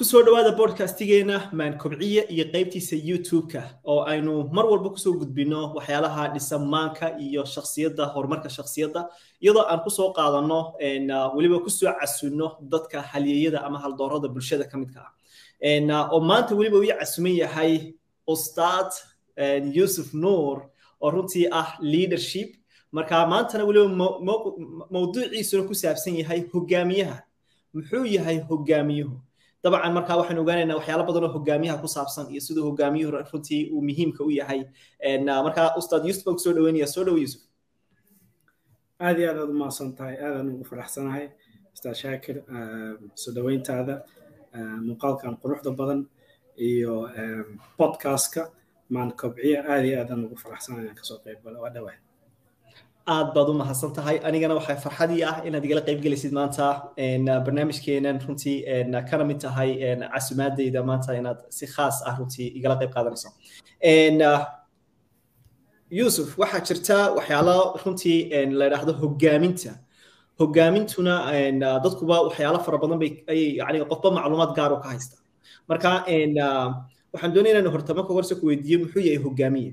ku soo dhawaada bodcastigeena maan kobciye iyo qaybtiisa youtube-ka oo aynu mar walba ku soo gudbino waxyaalaha dhisamaanka iyo shaksiyadda horumarka shaksiyadda iyadoo aan ku soo qaadano weliba ku soo casunno dadka halyeeyada ama haldoorada bulshada ka midka ah. Oo maanta weliba uu casuman yahay ustaad yusuf nuur oo runtii ah leadership. Marka maantana weliba mawduuciisuna ku saabsan yahay hogaamiyaha. Muxuu yahay hogaamiyuhu dabcan markaa waxaynu ogaanaynaa waxyaalo badan oo hogaamiyaha ku saabsan iyo siduu hogaamiyuhu runtii uu muhiimka u yahay. Markaa ustaad yusuf baan ku soo dhaweynaya. Soo dhow yusuf aad iyo aad aad umahadsan tahay. Aadaan ugu faraxsanahay. Ustaad shaakir soo dhaweyntaada muuqaalkan quruxda badan iyo podcastka maan kobciya aad iyo aadaan ugu faraxsanahay aan ka soo qayb galo. Waa dhawaa aad baad u mahadsan tahay. Anigana waxay farxadii ah inaad igala qayb gelaysid maanta barnaamijkeenan runtii kana mid tahay casumaadeyda maanta inaad si khaas ah runtii igala qayb qaadanayso. Yusuf waxaa jirta waxyaalo runtii la yidhaahdo hogaaminta hogaamintuna dadkuba waxyaalo fara badan bay qofba macluumaad gaar ka haysta. Marka waxaan doonaya inaan hortamo ka horse muxuu yahay hogaamiye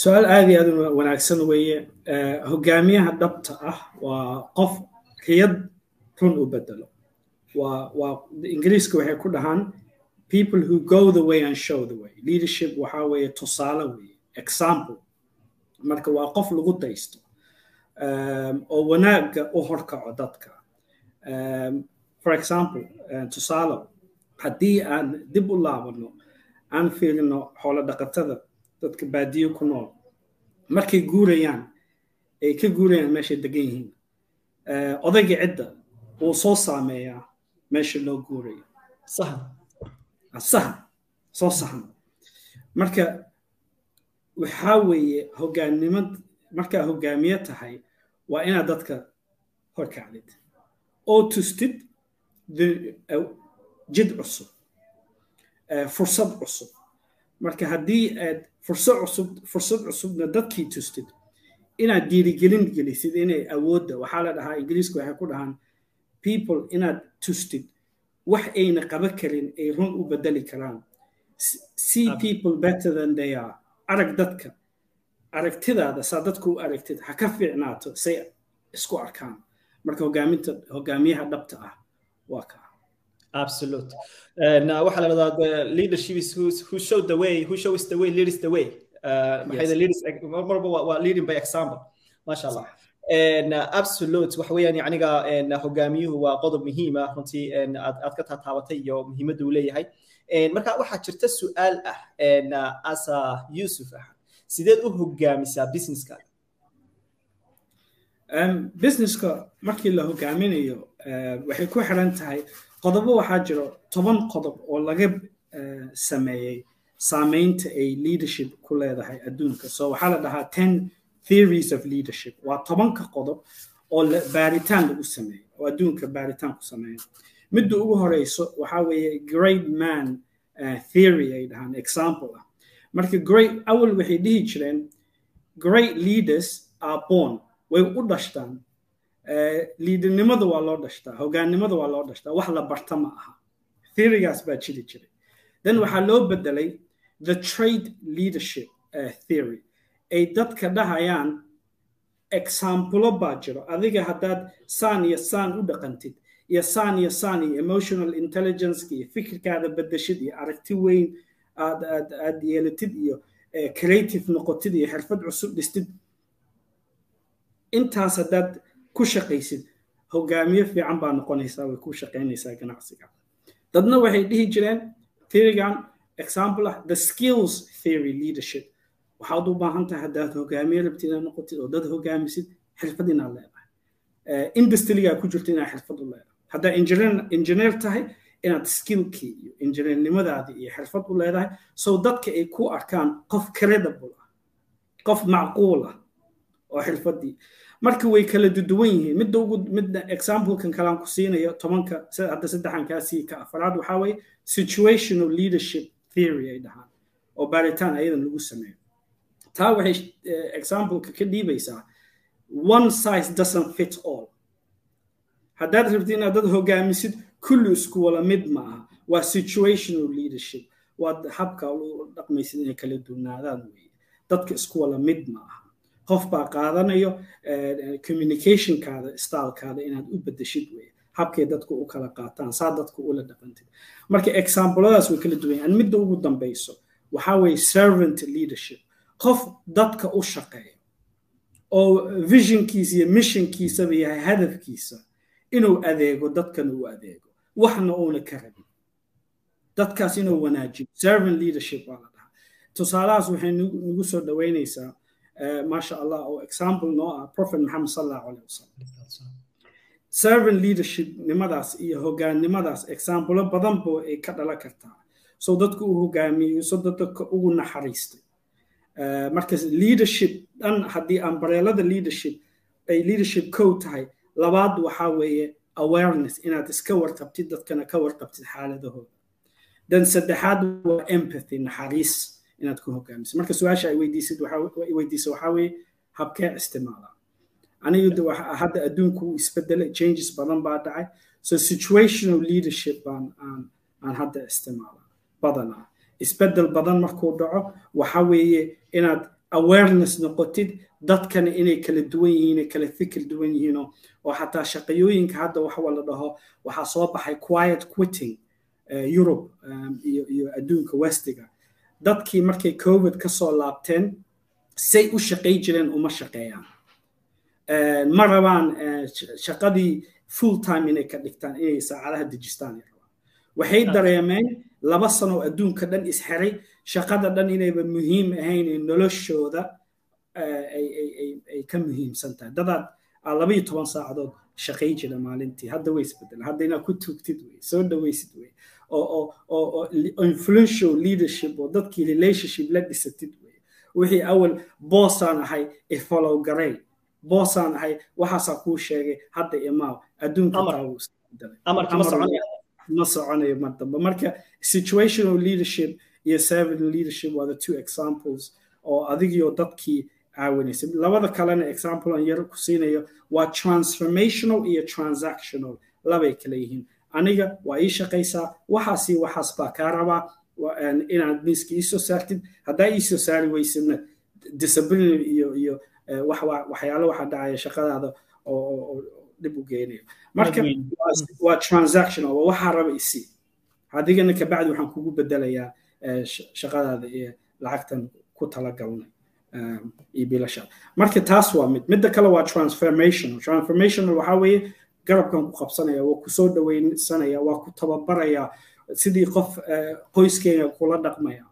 su'aal aad iyo aad u wanaagsan weeye hogaamiyaha dhabta ah waa qof riyad run u bedelo waa waa ingiriiska waxay ku dhahaan people who go the way and show the way. Leadership waxaa weeye tusaale weeye example. Marka waa qof lagu daysto oo wanaagga u horkaco dadka. For example tusaale haddii aan dib u laabano aan fiirino xoolo dhaqatada dadka baadiyo ku nool. Markay guurayaan ay ka guurayaan meeshay degan yihiin. Odayga cidda wuu soo saameeyaa meesha loo guurayo. Sahan sahan soo sahan marka waxaa weeye hogaannimad markaa hogaamiye tahay waa inaad dadka horkacdid oo tustid jid cusub. Fursad cusub marka haddii aad fursad cusub fursad cusubna dadkii tustid inaad dhiirigelin gelisid inay awoodda waxaa la dhahaa ingiriiska waxay ku dhahaan people inaad tustid wax ayna qaban karin ay run u bedeli karaan. See people better than they are. Arag dadka aragtidaada saa dadku u aragtid ha ka fiicnaato say isku arkaan. Marka hogaaminta hogaamiyaha dhabta ah waa kaa Absolute. Uh, now, waxaa la dhahdaa the leadership is who, who showed the way, who shows the way, leads the way. maxay the leaders marba waa leading by example. Masha allah absolute waxa weeyaan yaniga hogaamiyuhu waa qodob muhiim ah runtii aad ka taataabatay iyo muhiimadda uu leeyahay marka waxaa jirta su'aal ah asa yusuf ah sideed u hogaamisaa businesska businesska markii la hogaaminayo waxay ku xiran tahay qodobo waxaa jiro toban qodob oo laga sameeyey saameynta ay leadership ku leedahay adduunka. So waxaa la dhahaa ten theories of leadership. Waa tobanka qodob oo baaritaan lagu sameeyo oo adduunka baaritaan ku sameeya midda ugu horeyso waxaa weeye great man theory ay dhahaan example ah. Marka great awal waxay dhihi jireen great leaders are born. Way u dhashtaan liidernimada waa loo dhashtaa hogaannimada waa loo dhashtaa wax la barta ma aha. Theorygaas baa jiri jiray. Then waxaa loo bedelay the trade leadership uh, theory. Ay dadka dhahayaan exampulo baa jiro. Adiga haddaad saan iyo saan u dhaqantid iyo saan iyo saan iyo emotional intelligence iyo fikirkaada bedeshid iyo aragti weyn aad aad aad yeelatid iyo creative noqotid iyo xirfad cusub dhistid. Intaas haddaad ku shaqaysid. Hogaamiye fiican baa noqonaysaa way ku shaqaynaysaa ganacsiga. Dadna waxay dhihi jireen theorygan example ah the skills theory leadership. Waxaad u baahan tahay haddaad hogaamiye rabtid noqotid oo dad hogaamisid xirfad inaad leedahay. Industrygaa ku jirto inaad xirfad u leedahay. Haddaad engineer tahay inaad skillkii iyo injineernimadaadii iyo xirfad u leedahay. So dadka ay ku arkaan qof credible ah qof macquul ah oo xirfadii marka way kala duwan yihiin. Midda ugu midda examplekan kalaan ku siinayo tobanka hadda saddexan kaa sii ka afaraad waxaa weeye situational leadership theory ay dhahaan oo baaritaan ayadan lagu sameeyo. Taa waxay exampleka ka dhiibaysaa one size doesn't fit all. Haddaad rabtid inaad dad hogaamisid kulli isku wala mid ma aha. Waa situational leadership. Waa habka u dhaqmaysid inay kala duwanaadaan weeye dadka isku wala mid ma aha qof baa qaadanayo communicationkaada stylekaada inaad u bedeshid weye habkay dadku u kala qaataan saa dadku ula dhaqantid. Marka exampladaas way kala duwan yahan midda ugu dambayso waxaa weeye servant leadership. Qof dadka u shaqeeya oo visionkiisa iyo missionkiisaba yahay hadafkiisa inuu adeego dadkana uu adeego. Waxna uuna ka rabin. Dadkaas inuu wanaajiyo servant leadership waa la dhahaa. Tusaalahaas waxay nagu soo dhaweynaysaa maasha allah oo example noo ah prophet maxamed sal allahu aleyh wasalam servant leadership nimadaas iyo hogaannimadaas examplo badan bo ay ka dhalan kartaa. So dadku uu hogaamiyo so dadka ugu naxariistay marka leadership dhan haddii ambareelada leadership ay leadership kow tahay labaad waxaa weeye awareness inaad iska warqabtid dadkana ka warqabtid xaaladahooda. Dan saddexaad waa empathy naxariis inaad ku hogaamisid marka su'aasha ay weydiisid weydiisa waxaa weeye habkee isticmaalaa anigu hadda adduunku uu isbedelay changes badan baa dhacay. So situational leadership baan aan hadda isticmaala badanaa. Isbedel badan markuu dhaco waxa weeye inaad awareness noqotid dadkana inay kala duwan yihiin kala fikir duwan yihiin oo xataa shaqayooyinka hadda waxa la dhaho waxaa soo baxay quiet quitting europe iyo iyo adduunka westiga dadkii markay covid ka soo laabteen say u shaqay jireen uma shaqeeyaan. Ma rabaan shaqadii full time inay ka dhigtaan inay saacadaha dejistaan waxay dareemeen laba sano adduunka dhan isxiray shaqada dhan inayba muhiim ahayn ee noloshooda ay ka muhiimsan tahay. Dadaad laba iyo toban saacadood shaqay jira maalintii hadda way isbedelan hadda inaad ku tuugtid wey soo dhawaysid wey oo influential leadership oo dadkii relationship la dhisatid wey wixii awal boosaan ahay ifollow garay boosaan ahay waxaasaa kuu sheegay hadda imaaw adduunka taawuu isbedelay ma soconayo mar dambe marka situational leadership iyo servant leadership waa the two examples. oo adigiyo dadkii caawinaysa labada kalena example aan yar ku siinayo waa transformational iyo transactional. Labay kala yihiin. Aniga waa ii shaqaysaa waxaasi waxaas baa kaa rabaa. Inaad miiska iisoo saartid. Haddaa iisoo saari weysidna disciplinary iyo iyo waxyaalo waxaa dhacaya shaqadaada oo dhib u geynayo. Marka waa transactional. Waa waxaa raba isii adigana kabacdi waxaan kugu bedelayaa shaqadaada iyo lacagtan ku talagalnay iyo marka taas waa mid midda kale waa transformational transformational waxaa weeye garabkan ku qabsanaya waa ku soo dhaweysanaya waa ku tababaraya sidii qof qoyskeena kula dhaqmaya.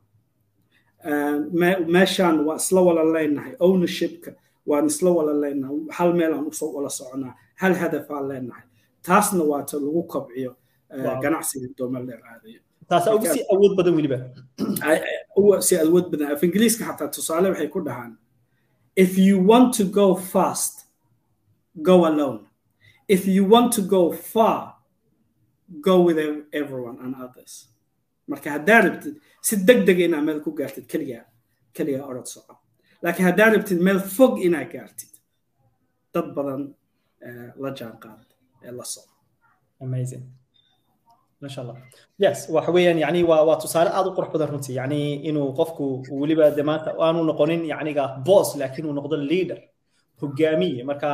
Meeshaan waa isla wala leenahay ownershipka waan isla wala leenahay hal meel aan u soo wala soconaa hal hadaf aan leenahay. Taasna waa ta lagu kobciyo ganacsiga doomel dheer aadayo taasa ugu si awood badan weliba si awood badan af ingiliiska xataa tusaale waxay ku dhahaan if you want to go fast go alone. If you want to go far go with everyone and others. Marka haddaa rabtid si deg deg inaa meel ku gaartid keligaa keligaa orod soco. Laakiin haddaa rabtid meel fog inaa gaartid dad badan la jaan qaad ee la soco amazing yes. waxa weeyaan yani waa waa tusaale aad u qurux badan runtii yani inuu qofku weliba de maanta aanu noqonin yaniga boss laakiin uu noqdo leader hogaamiye marka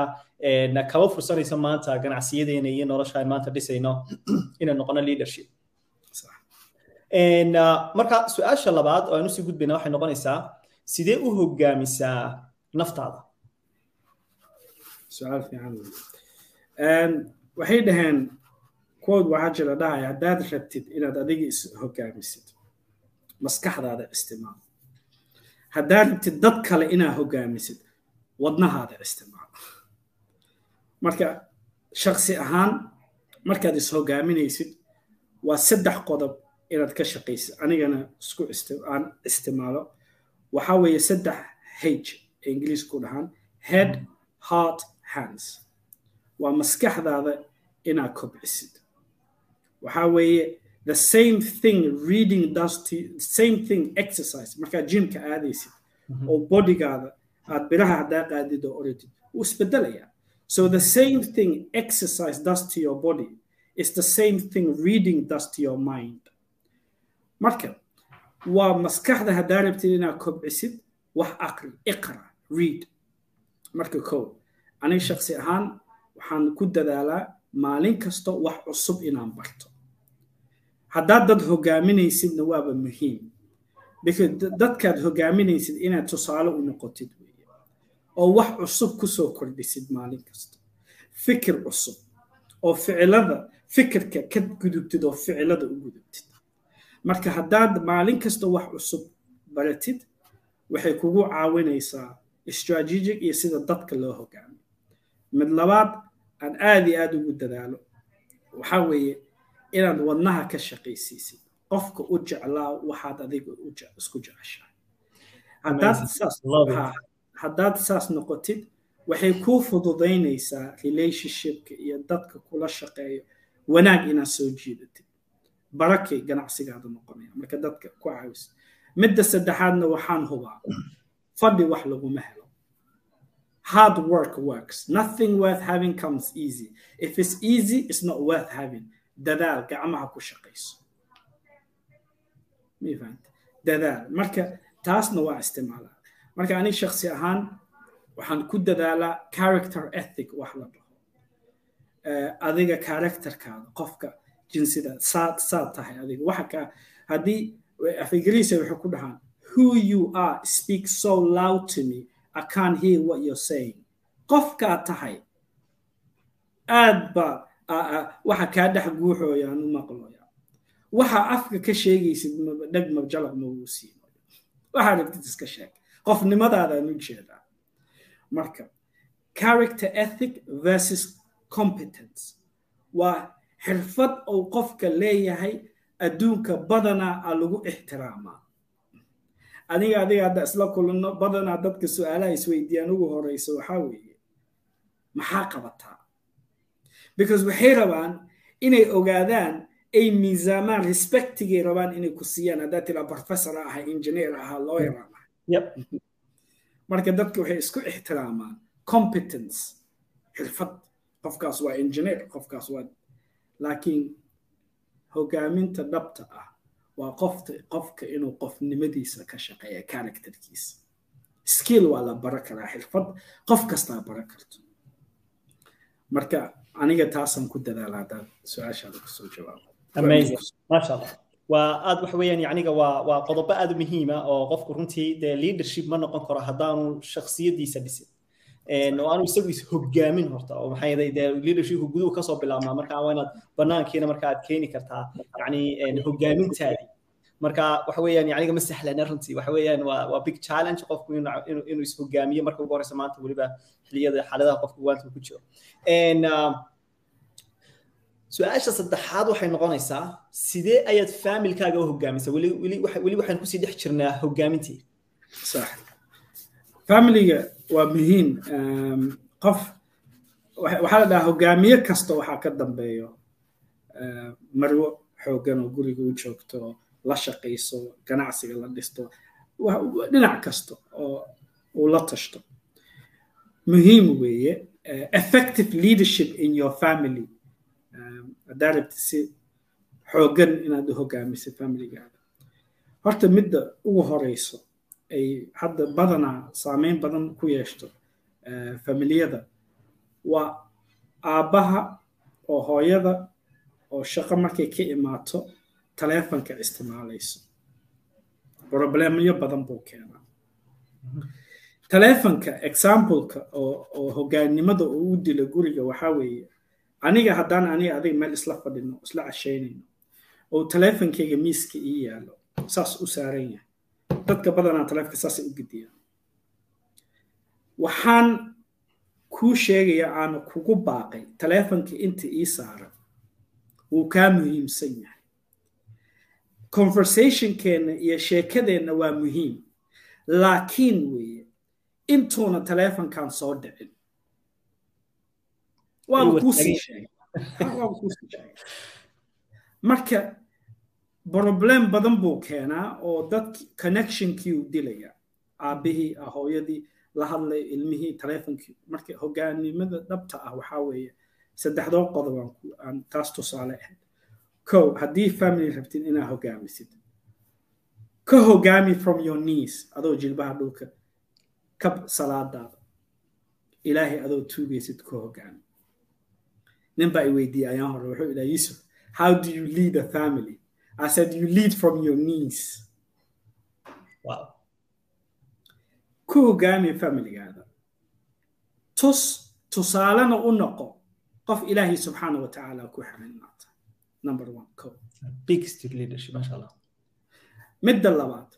kama fursanayso maanta ganacsiyadeena iyo nolosha aan maanta dhisayno inaan noqono leadership. marka su'aasha labaad oo aan u sii gudbayna waxay noqonaysaa sidee u hogaamisaa naftaada waxay dhaheen quote waxaa jira dhahaya haddaad rabtid inaad adiga is hogaamisid. Maskaxdaada isticmaal. Haddaad rabtid dad kale inaad hogaamisid wadnahaada isticmaal. Marka shaksi ahaan markaad is hogaaminaysid waa saddex qodob inaad ka shaqaysid. Anigana isku aan isticmaalo. Waxaa weeye saddex h ee ingiliisku dhahaan head heart hands. Waa maskaxdaada inaad kobcisid waxaa weeye the same thing reading does to same thing exercise. Markaad jimka aadaysid oo bodygaada aad biraha haddaa qaadid oo oratid wuu isbedelayaa so the same thing exercise does to your body is the same thing reading does to your mind. Marka waa maskaxda haddaa rabtid inaad kobcisid wax aqri iqra read. Marka kow aniga shaksi ahaan waxaan ku dadaalaa maalin kasta wax cusub inaan barto haddaad dad hogaaminaysidna waaba muhiim. Dadkaad hogaaminaysid inaad tusaale u noqotid weeye. Oo wax cusub ku soo kordhisid maalin kasta. Fikir cusub. Oo ficilada fikirka ka gudubtid oo ficilada u gudubtid. Marka haddaad maalin kasta wax cusub baratid waxay kugu caawinaysaa strategic iyo sida dadka loo hogaamiyo mid labaad aan aad iyo aad ugu dadaalo. Waxaa weeye inaad wadnaha ka shaqaysiisid. Qofka u jeclaa waxaad adiga isku jeceshahay. Haddaad saas noqotid waxay kuu fududaynaysaa relationshipka iyo dadka kula shaqeeyo. Wanaag inaad soo jiidatid. Barakay ganacsigaada noqonaya. Marka dadka ku caawisa midda saddexaadna waxaan hubaa. Fadhi wax laguma helo. Hard work works. Nothing worth having comes easy. If it's easy it's not worth having dadaal gacmaha ku shaqayso dadaal. Marka taasna waa isticmaalaa marka aniga shaksi ahaan waxaan ku dadaalaa character ethic wax la dhaho adiga characterkaada qofka jinsida saad saad tahay adiga. Waxa ka haddii af waxay ku dhahaan who you are speak so loud to me i can't hear what you're saying. Qofkaa tahay aad ba waxa kaa dhex guuxooyaan u maqlooya. Waxa afka ka sheegaysid dheg mabjalaq magu siinayo waxaa rabtid iska sheeg. Qofnimadaadaan u jeedaa marka character ethic versus competence waa xirfad uu qofka leeyahay adduunka badanaa a lagu ixtiraamaa aniga adiga hadda isla kulanno badanaa dadka su'aalaha isweydiiyaan ugu horeysa waxaa weeye maxaa qabataa because waxay rabaan inay ogaadaan ay miisaamaan respectigay rabaan inay ku siiyaan. Haddaa tiraa professor ahaa engineer ahaa lawyer ahaa marka dadka waxay isku ixtiraamaan competence xirfad. Qofkaas waa engineer qofkaas waa laakiin hogaaminta dhabta ah waa qofta qofka inuu qofnimadiisa ka shaqeeya characterkiisa. Skill waa la bara karaa xirfad. Qof kastaa bara karto. Marka aniga taasaan ku dadaala haddaad su'aashaada ku soo jawaabo. Maasha allah waa aad waxa weeyaan yacniga waa waa qodobo aad u muhiima oo qofku runtii dee leadership ma noqon karo haddaanu shakhsiyadiisa dhisin. Oo aanu isagu is hogaamin horta oo maxaa yeelay dee leadershipku guduhu ka soo bilaabmaa marka waa inaad banaankiina marka aad keeni kartaa yacni hogaamintaadii marka waxa weeyaan yacniga ma sahlana runtii. Waxa weeyaan waa waa big challenge qofku inuu inuu is hogaamiyo marka ugu horeysa maanta weliba xilliyada xaaladaha qofku waanta ku jiro. Su'aasha saddexaad waxay noqonaysaa sidee ayaad faamilkaaga u hogaaminsa weli weli weli waxaan ku sii dhex jirnaa hogaamintii sax. Familiga waa muhiim. Qof waxaa la dhahaa hogaamiye kasta waxaa ka dambeeyo. Marwo xooggan oo guriga u joogto la shaqayso ganacsiga la dhisto dhinac kasta oo uu la tashto. Muhiim weeye effective leadership in your family. Haddaa rabti si xooggan inaad u hogaamiso familigaada horta midda ugu horeyso ay hadda badanaa saameyn badan ku yeeshto familiyada waa aabbaha oo hooyada oo shaqo markay ka imaato taleefonka isticmaalayso. Problemyo badan buu keenaa. Taleefonka exampleka oo hogaannimada uu u dilo guriga waxaa weeye aniga haddaan aniga adiga meel isla fadhino isla cashaynayno oo taleefonkayga miiska ii yaalo saas u saaran yahay. Dadka badanaa taleefonka saasay u gediyaan waxaan kuu sheegaya aana kugu baaqay taleefonka inta ii saaran wuu kaa muhiimsan yahay conversationkeenna iyo sheekadeenna waa muhiim. Laakiin weeye intuuna taleefonkan soo dhicin. Waaba kuusii sheegay. Marka problem badan buu keenaa oo dad connectionkii uu dilaya aabbihii hooyadii la hadlay ilmihii taleefonkii marka hogaanimada dhabta ah waxaa weeye saddexdoo qodob aan taas tusaale ahayd kow haddii family rabtid inaad hogaamisid ka hogaami from your knees adoo jilbaha dhulka ka salaadaada. Ilaahay adoo tuugaysid ka hogaami. Nin baa i weydiiyey ayaan hore wuxuu idhaa yusuf how do you lead a family? I said you lead from your knees. Wow. ku hogaami familigaada tus tusaalena u noqo qof ilaahay subxaana wa tacaala ku xiran maata number one co big stick leadership masha allah midda labaad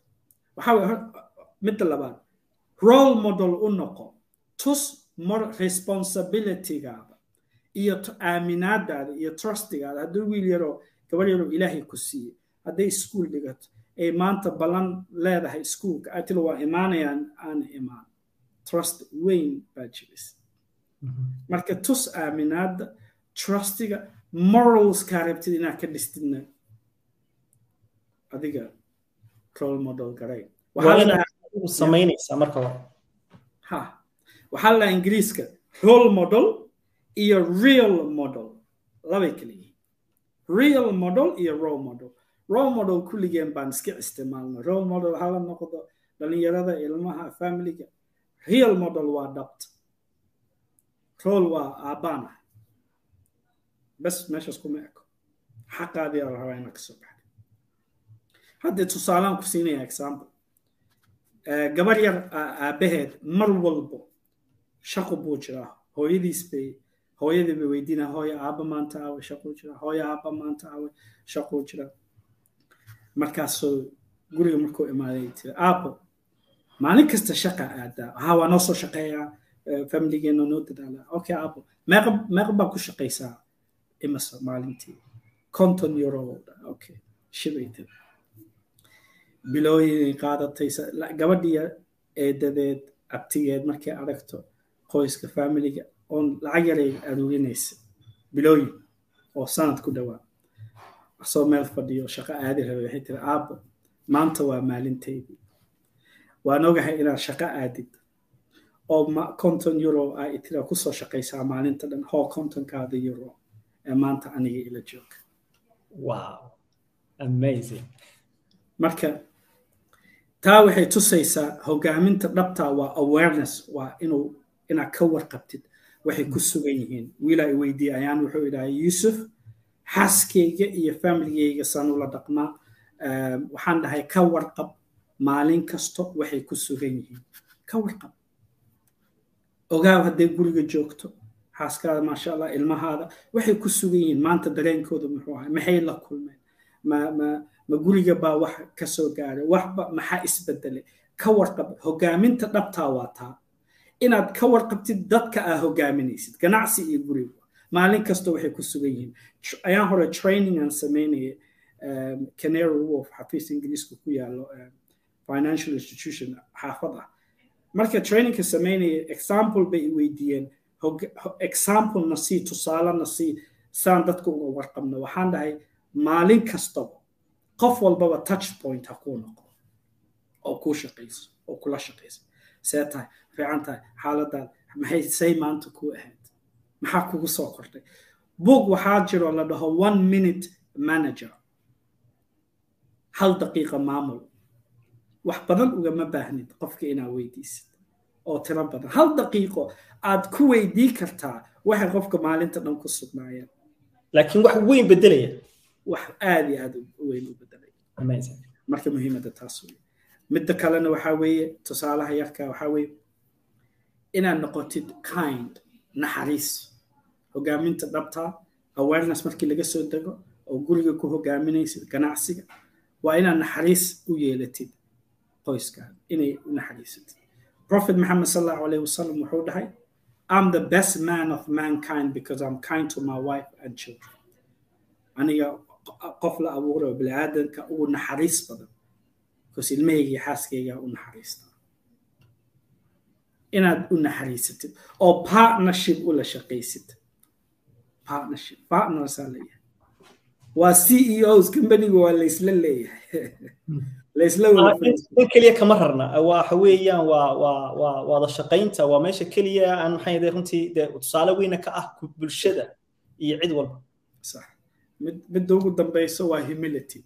waxaa midda labaad role model u noqo tus responsibilitygaada iyo aaminaadaada iyo trustigaada hadduu wiil yaroo gabar yaroo ilaahay ku siiyey hadday iskuol dhigato ay maanta ballan leedahay iskuolka atila waa imaanayaan aana imaan. Trust weyn baa jiris. Marka tus aaminaada trustiga moralskaa rabtid inaad ka dhistidna. Adiga role model garay samaynaysaa marka hore. Ha. Waxaa la ingiriiska role model iyo real model. Labay kala yihiin. Real model iyo role model. Role model kulligeen baan iska isticmaalna role model hala noqdo dhalinyarada ilmaha familiga real model waa dhabt role waa aabbaan ah bas meeshaas kuma eko xaqaadii la rabaa inaad ka soo baxda haddee tusaalaan ku siinaya example. gabar yar aabbaheed mar walbo shaqo buu jiraa hooyadiis bay hooyadii bay weydiinaa hooya aabba maanta aawe shaquu jiraa hooya aabba maanta aawe shaquu jiraa markaasuu guriga markuu imaaday tiri aabbo maalin kasta shaqa aadaa ha waa noo soo shaqeeyaa familigeena noo dadaalaa okay aabbo meeqa baa ku shaqaysaa imasa maalintii konton euro qaadatay gabadhiya eedadeed abtigeed markay aragto qoyska familiga oon lacag yaray aruurinaysa bilooyin oo sanad ku dhowaa asoo meel fadhiyo shaqo aadi rabay waxay tiri aabbo maanta waa maalinteydii. Waan ogahay inaad shaqo aadid. Oo konton euro ay tira ku soo shaqaysaa maalinta dhan. Hoo kontonkaada euro ee maanta aniga ila jooga wow. Amazing. Marka taa waxay tusaysaa hogaaminta dhabta waa awareness waa inuu inaad ka warqabtid. Waxay ku sugan yihiin. Wiilaa i weydiiye ayaan wuxuu idhahay yuusuf xaaskayga iyo familigayga saan ula dhaqmaa waxaan dhahay ka warqab maalin kasto waxay ku sugan yihiin. Ka warqab. Ogaaw hadday guriga joogto xaaskaada maasha allah ilmahaada waxay ku sugan yihiin. Maanta dareenkooda muxuu ahay maxay la kulmeen? Ma guriga baa wax ka soo gaaray waxba maxaa isbedelay? Ka warqab hogaaminta dhabtaa waa taa. Inaad ka warqabtid dadka aa hogaaminaysid. Ganacsi iyo guriga maalin kasta waxay ku sugan yihiin. Ayaan hore training aan samaynaya canary wolf xafiis ingiriiska ku yaalo financial institution xaafad ah. Marka trainingka samaynaya example bay weydiiyeen example na sii tusaale na sii saan dadka uga warqabno waxaan dhahay maalin kastaba qof walbaba touch point ha kuu noqo. Oo kuu shaqayso oo kula shaqayso see tahay fiican tahay xaaladaad maxay say maanta kuu ahayd? Maxaa kugu soo kordhay? Book waxaa jiro la dhaho one minute manager. Hal daqiiqa maamul. Wax badan ugama baahnid qofka inaad weydiisid oo tiro badan. Hal daqiiqo aad ku weydii kartaa waxay qofka maalinta dhan ku sugnaayeen laakiin wax weyn bedelaya. Wax aad iyo aad weyn u bedelaya. Marka muhiimadda taas wey midda kalena waxaa weeye tusaalaha yarka waxaa weeye inaad noqotid kind naxariis. Hogaaminta dhabta awareness markii laga soo dego oo guriga ku hogaaminaysid ganacsiga. Waa inaad naxariis u yeelatid qoyskaada inay u naxariisatid prophet alayhi wasalam wuxuu dhahay I'm the best man of mankind because I'm kind to my wife and children. Aniga qof la abuuray oo bini'aadanka ugu naxariis badan because ilmahayga xaaskayga u naxariista. Inaad u naxariisatid oo partnership ula shaqaysid partnership partnersaa leeyahay waa ceos companiga waa laysla leeyahay laysla in keliya kama rarna. Waxa weeyaan waa waa waa wada shaqaynta waa meesha keliya aan maxay de runtii de tusaale weyna ka ah bulshada iyo cid walba. Sax. Mid midda ugu dambeyso waa humility.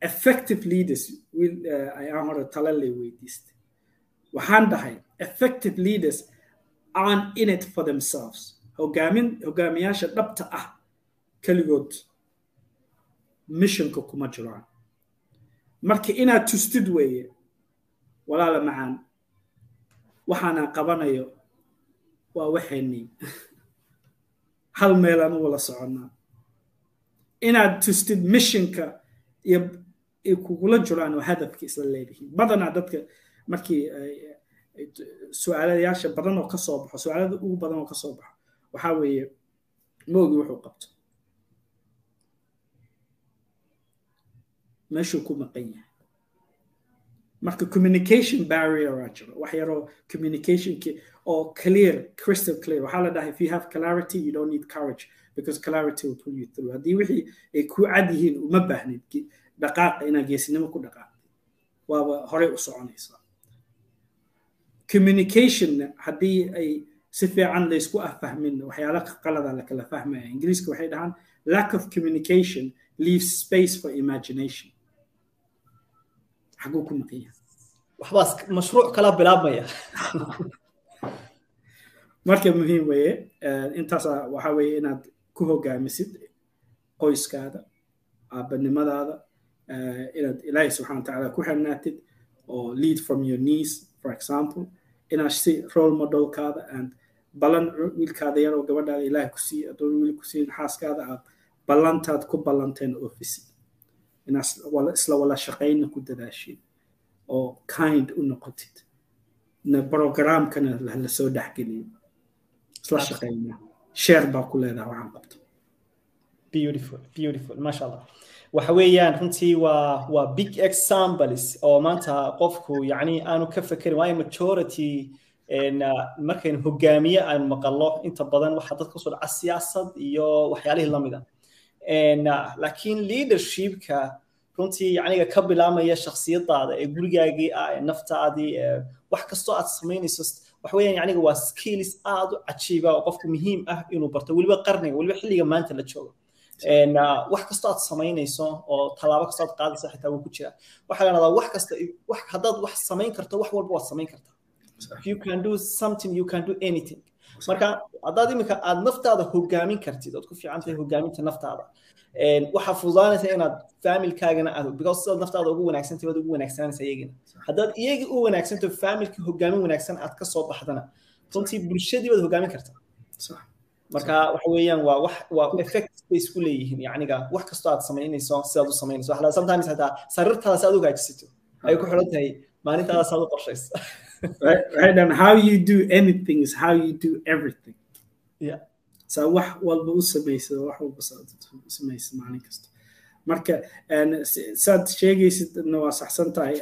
Effective leaders wiil ayaan hore tala lay weydiistay waxaan dhahay effective leaders aren't in it for themselves. Hogaamin hogaamiyaasha dhabta ah keligood missionka kuma jiraan marka inaad tustid weeye walaala macaan. Waxaana qabanayo waa waxaynii hal meelaan u wala soconnaa inaad tustid missionka iyo kugula jiraan oo hadafka isla leedihiin badanaa dadka markii su'aalayaasha badan oo ka soo baxo su'aalada ugu badan oo ka soo baxo waxaa weeye moogi wuxuu qabto meeshuu ku maqan yahay. Marka communication barrier aa jiro. Wax yaroo communicationki oo clear crystal clear. Waxaa la dhahay if you have clarity you don't need courage because clarity will pull you through. Haddii wixii ay ku cad yihiin uma baahnid dhaqaaqa inaad geesinimo ku dhaqaaqdid waaba horey u soconaysaa communicationna haddii ay si fiican laysku afahmin waxyaala qalada la kala fahmaya ingiriiska waxay dhahaan lack of communication leaves space for imagination xaguu ku maqan yahay waxbaas mashruuc kala bilaabmaya marka muhiim weeye intaas waxa weeye inaad ku hogaamisid qoyskaada aabanimadaada inaad ilaahay subxana watacaala ku xirnaatid oo lead from your knees for example inaad si role modelkaada and ballan wiilkaada yar oo gabadhaada ilaahay ku siiye adoon wiil ku xaaskaada aad ballantaad ku ballanteen ofisid inaad isla wala shaqayna ku dadaashid oo kind u noqotid na programkana la soo dhexgeliyo isla shaqayna share baa ku leedaha waxaan qabto beautiful beautiful. allah waxa weeyaan runtii waa waa big examples. oo maanta qofku yacni aanu ka fekerin waayo majority markaynu hogaamiye aynu maqallo inta badan waxaa dadka soo dhaca siyaasad iyo waxyaalihii lamida laakiin leadershipka runtii yacniga ka bilaamaya shakhsiyadaada ee gurigaagii ah ee naftaadii wax kastoo aad samaynayso waxa weeyaan yacniga waa skills aad u cajiiba oo qofku muhiim ah inuu barto weliba qarniga weliba xilliga maanta la joogo wax kastoo aad samaynayso oo tallaabo kastoo aad qaadayso xitaa wuu ku jira waxaa la dhahdaa wax kasta haddaad wax samayn karto wax walba waad samayn kartaa you can do something you can do anything marka haddaad iminka aad naftaada hogaamin kartid ood ku fiican tahay hogaaminta naftaada waxaa fududaanaysa inaad familkaagana aad because sidaad naftaada ugu wanaagsantahay waad ugu wanaagsananaysa iyagina. Haddaad iyagii u wanaagsanto familka hogaamin wanaagsan aad ka soo baxdana runtii bulshadii baad hogaamin kartaa marka waxa weeyaan waa wax waa effect bay isku leeyihiin yacniga wax kastoo aad samaynayso sidaad u samaynayso sometimes xitaa sariirtaada si aad u hagaajisato ayay ku xidhan tahay maalintaada saad u qorshayso right? And how you do anything is how you do everything. Yeah. Saa wax walba u samaysa wax walba samaysa maalin kasta. Marka saad sheegaysidna waa saxsan tahay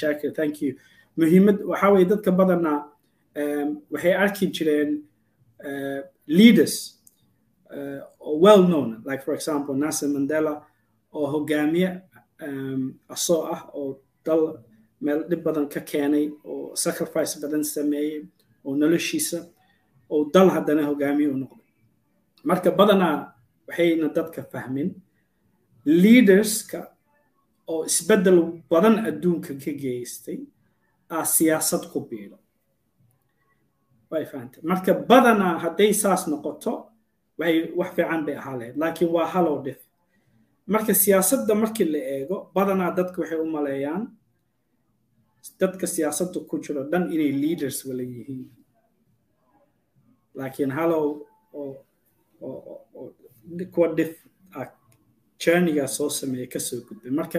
shaakir thank you. Muhiimad waxaa weeye dadka badanaa waxay arki jireen leaders uh, well known like for example Nelson Mandela oo hogaamiye um, asoo ah oo dal meel dhib badan ka keenay oo sacrifice badan sameeyey oo noloshiisa oo dal haddana hogaamiye u noqday. Marka badanaa waxayna dadka fahmin leaderska oo isbeddel badan adduunka ka geystay aa siyaasad ku biiro. Way fahantay marka badanaa hadday saas noqoto waxay wax fiican bay ahaa lahayd laakiin waa halow dhif. Marka siyaasadda markii la eego badanaa dadka waxay u maleeyaan dadka siyaasadda ku jiro dhan inay leaders wala yihiin. Laakiin halow oo kuwa dhif ah journeygaa soo sameeya ka soo gudbay. Marka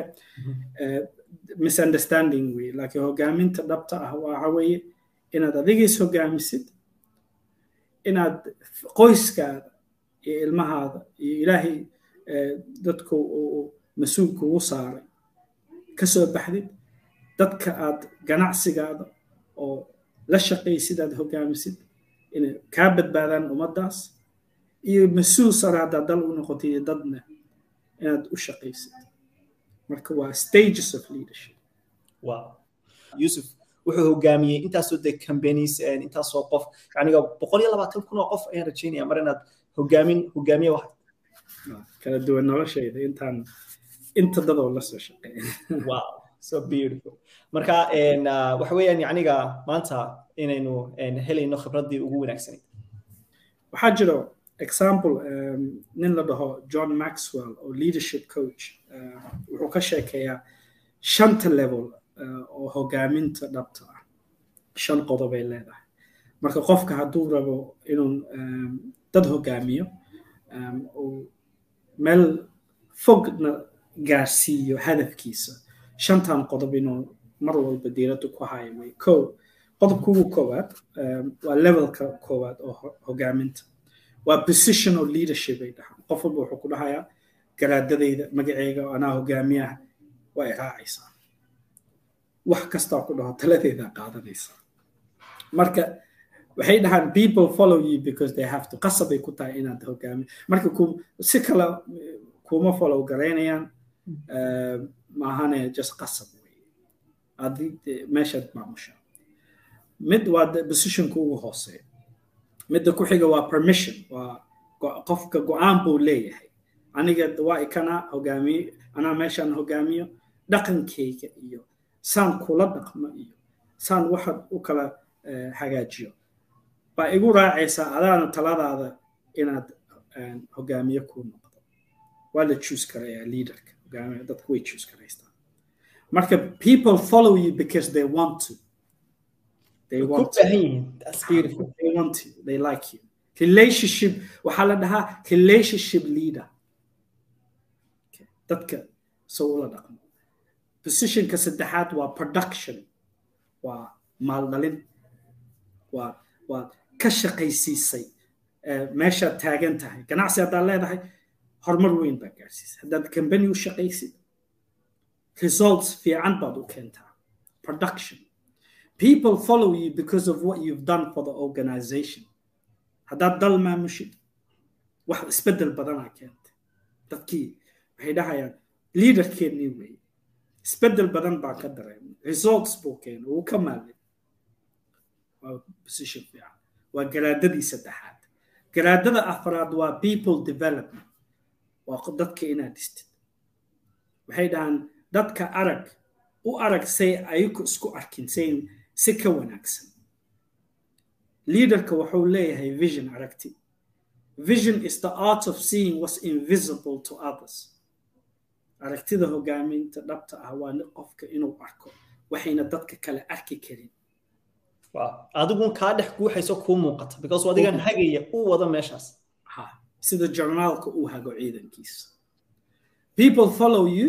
misunderstanding wey laakiin hogaaminta dhabta ah waxa weeye inaad adigiis hogaamisid inaad qoyskaada iyo ilmahaada iyo ilaahay dadku uu mas'uulka ugu saaray ka soo baxdid dadka aad ganacsigaada oo la shaqaysid aad hogaamisid inay kaa badbaadaan ummaddaas iyo mas'uul sare haddaad dal u noqotid iyo dadna inaad u shaqaysid marka waa stages of leadership. Wow. Yusuf wuxuu hogaamiyey intaasoo de companies intaasoo qof yaniga boqol iyo labaatan kun oo qof ayaan rajaynaya mar inaad hogaamin hogaamiye wax. Kala duwan noloshayda intaan inta dadoo la soo shaqeeya wow so beautiful. Marka waxa weeyaan yacniga maanta inaynu helayno khibraddii ugu wanaagsanayd waxaa jiro example nin la dhaho john maxwell oo leadership coach wuxuu ka sheekeeyaa shanta level oo hogaaminta dhabta ah. Shan qodob ay leedahay. Marka qofka hadduu rabo inuu dad hogaamiyo uu meel fogna gaarsiiyo hadafkiisa shantan qodob inuu mar walba diiradda ku hayo way. Ko qodobka ugu koowaad waa levelka koowaad oo hogaaminta. Waa positional leadership ay dhahaan. Qof walba wuxuu ku dhahayaa garaadadayda magaceyga oo anaa hogaamiyaha waa i raacaysaa. Wax kastaa ku dhaho taladeedaa qaadanaysaa. Marka waxay dhahaan people follow you because they have to. Qasabay ku tahay inaad hogaami marka si kale kuma follow garaynayaan maahane just qasab wey. Adi meeshaad maamusha. Mid waa positionka ugu hooseeya midda ku xiga waa permission. Waa qofka go'aan buu leeyahay. Aniga waa ikana hogaamiye anaa meeshaan hogaamiyo dhaqankayga iyo saan kula dhaqmo iyo saan waxaad u kala hagaajiyo. Baa igu raacaysaa adaana taladaada inaad hogaamiye ku noqdo. Waa la choose karayaa leaderka dadku way choose karaystaan marka people follow you because they want to. They want to. That's beautiful. they want to. They like you. Relationship waxaa la dhahaa relationship leader. Dadka soo ula dhaqmo positionka saddexaad waa production. Waa maaldhalin waa waa ka shaqaysiisay meeshaad taagan tahay. Ganacsi haddaad leedahay horumar weyn baa gaarsiisay haddaad company u shaqaysid results fiican baad u keentaa production. People follow you because of what you've done for the organization. Haddaad dal maamushid wax isbeddel badanaa keentay. Dadkii waxay dhahayaan leaderkeennii weeye isbeddel badan baa ka dareemay results buu keenay wuu ka maalay position fiican. Waa garaadadii saddexaad. Garaadada afraad waa people development waa dadka inaad dhistid waxay dhahaan dadka arag u arag say ayaku isku arkin say si ka wanaagsan. Leaderka wuxuu leeyahay vision aragti. Vision is the art of seeing what's invisible to others. Aragtida hogaaminta dhabta ah waa qofka inuu arko waxayna dadka kale arki karin. Adigun kaa dhex guuxayso kuu muuqata because adigan hagaya u wada meeshaas sida jarnaalka uu hago ciidankiisa. People follow you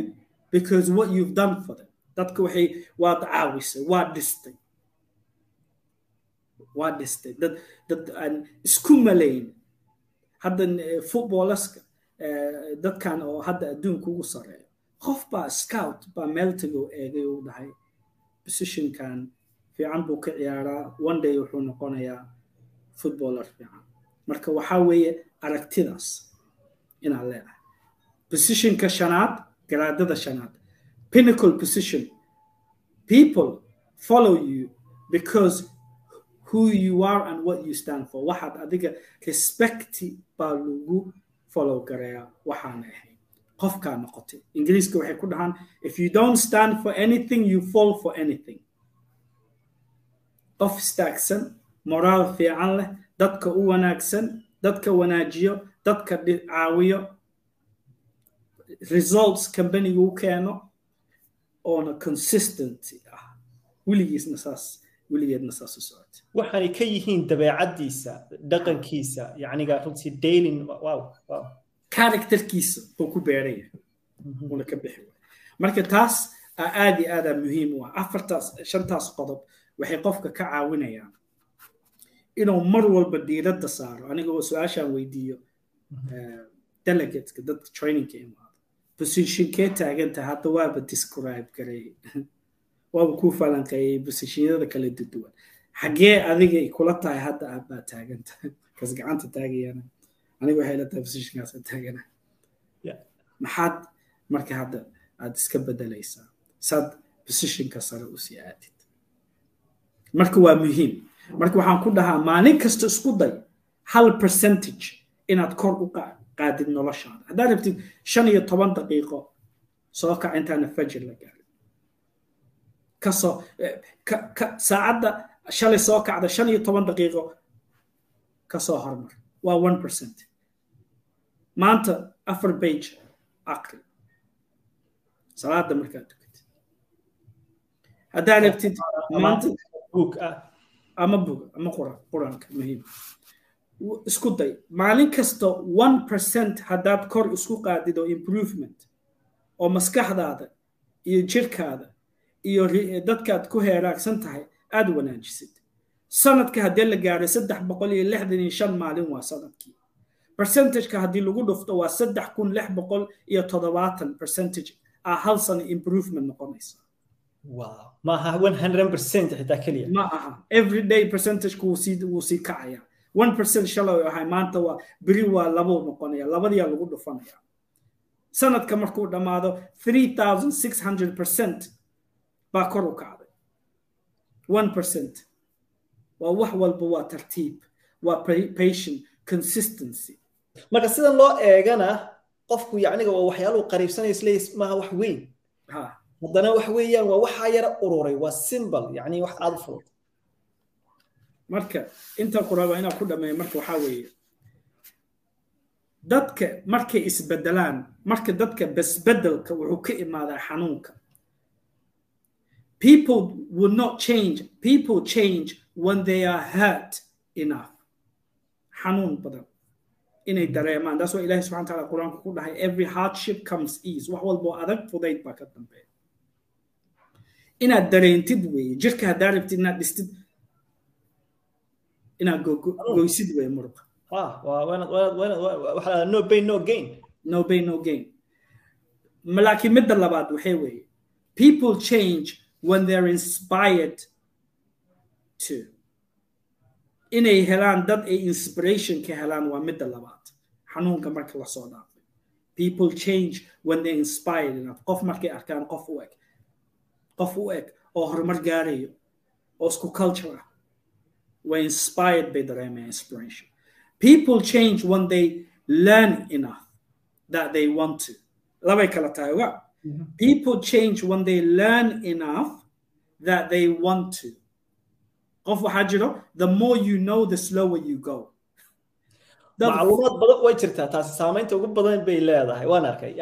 because what you've done for them. Dadka waxay waad caawisay waad dhistay. Waa dhistay. Dad dad aan isku malayn. Hadda footballerska dadkan oo hadda adduunka ugu sareeyo qof baa scout baa meel tago eegay uu dhahay. Positionkan fiican buu ka ciyaaraa. One day wuxuu noqonayaa footballer fiican. Marka waxaa weeye aragtidaas inaad leedahay positionka shanaad garaadada shanaad. Pinnacle position. People follow you because who you are and what you stand for. Waxaad adiga respecti baa lagu follow gareeyaa waxaana ahayn qofkaa noqotay ingiriiska waxay ku dhahaan if you don't stand for anything you fall for anything. Qof istaagsan moraal fiican leh dadka u wanaagsan dadka wanaajiyo dadka caawiyo results companigu u keeno oona consistency ah. Weligiisna saas weligeedna saas u socota waxaanay ka yihiin dabeecaddiisa dhaqankiisa yacniga runtii dailin wow wow. Characterkiisa buu ku beeraya una ka bixi waay marka taas aad iyo aadaa muhiim u ah. Afartaas shantaas qodob waxay qofka ka caawinayaan inuu mar walba diiradda saaro. Anigoo su'aashaan weydiiyo delegateska dadka trainingka imaado positionkee taaganta hadda waaba describe gareeyey waaba kuu falanqeeyey positionyada kala duwan. Xaggee adiga kula tahay hadda aad baa taaganta kas gacanta taagayana aniga waxay la tahay taagana. Maxaad marka hadda aad iska bedelaysaa? Saad positionka sare u sii aadid. Marka waa muhiim marka waxaan ku dhahaa maalin kasta isku day hal percentage inaad kor u qaadid noloshaada. Haddaad rabtid shan iyo toban daqiiqo soo kac intaana fajir la gaarin. Kasoo saacadda shalay soo kacda shan iyo toban daqiiqo ka soo hormar. Waa one percent. Maanta afar bage aqri. Salaada markaad tukatid haddaad rabtid maanta ama bug ama quraanka muhiim. Isku day maalin kasta one percent haddaad kor isku qaadid oo improvement oo maskaxdaada iyo jirkaada iyo dadkaad ku heeraagsan tahay aad wanaajisid. Sanadka haddii la gaaray saddex boqol iyo lixdan iyo shan maalin waa sannadkii. Percentageka haddii lagu dhufto waa saddex kun lix boqol iyo toddobaatan percentage. Ah hal sano improvement noqonaysa wow maaha one hundred percent xitaa keliya. Ma aha everyday percentageka wuu sii wuu sii kacaya. one percent shalay ahay. Maanta waa beri waa labuu noqonaya. Labadiyaa lagu dhufanaya. Sanadka markuu dhammaado three thousand six hundred percent baa kor u kacday. one percent. Waa wax walba waa tartiib. Waa patient consistency. Marka sidan loo eegana qofku yacniga waa waxyaaluhu qariibsanaya isleeyays maaha wax weyn haddana wax weeyaan waa waxaa yara ururay waa simbol yacni wax aada u fudud. Marka inta ku raba ku dhameeyo marka waxaa weeye dadka markay isbedelaan marka dadka besbedelka wuxuu ka imaadaa xanuunka. People will not change people change when they are hurt enough. Xanuun badan inay dareemaan taas waa ilahi subxana taala qur'aanka ku dhahay every hardship comes ease wax walboo adag fudayd baa ka dambeeya inaad dareentid weeye jirka haddaa rabtid inaad dhistid inaad goysid weeye muruqa. No pain no gain. No pain no gain. Laakiin midda labaad waxay weeye people change when they're inspired to. Inay helaan dad ay inspiration ka helaan waa midda labaad. Xanuunka marka la soo dhaafay. People change when they're inspired. Enough qof markay arkaan qof u eg qof u eg oo horumar gaarayo oo isku culture ah were inspired by dareemaya inspiration. People change when they learn enough that they want to. Labay kala tahay oga people change when they learn enough that they want to. Qof waxaa jiro the more you know the slower you go macluumaad badan way jirtaa taasi saamaynta ugu badan bay leedahay. Waan arkay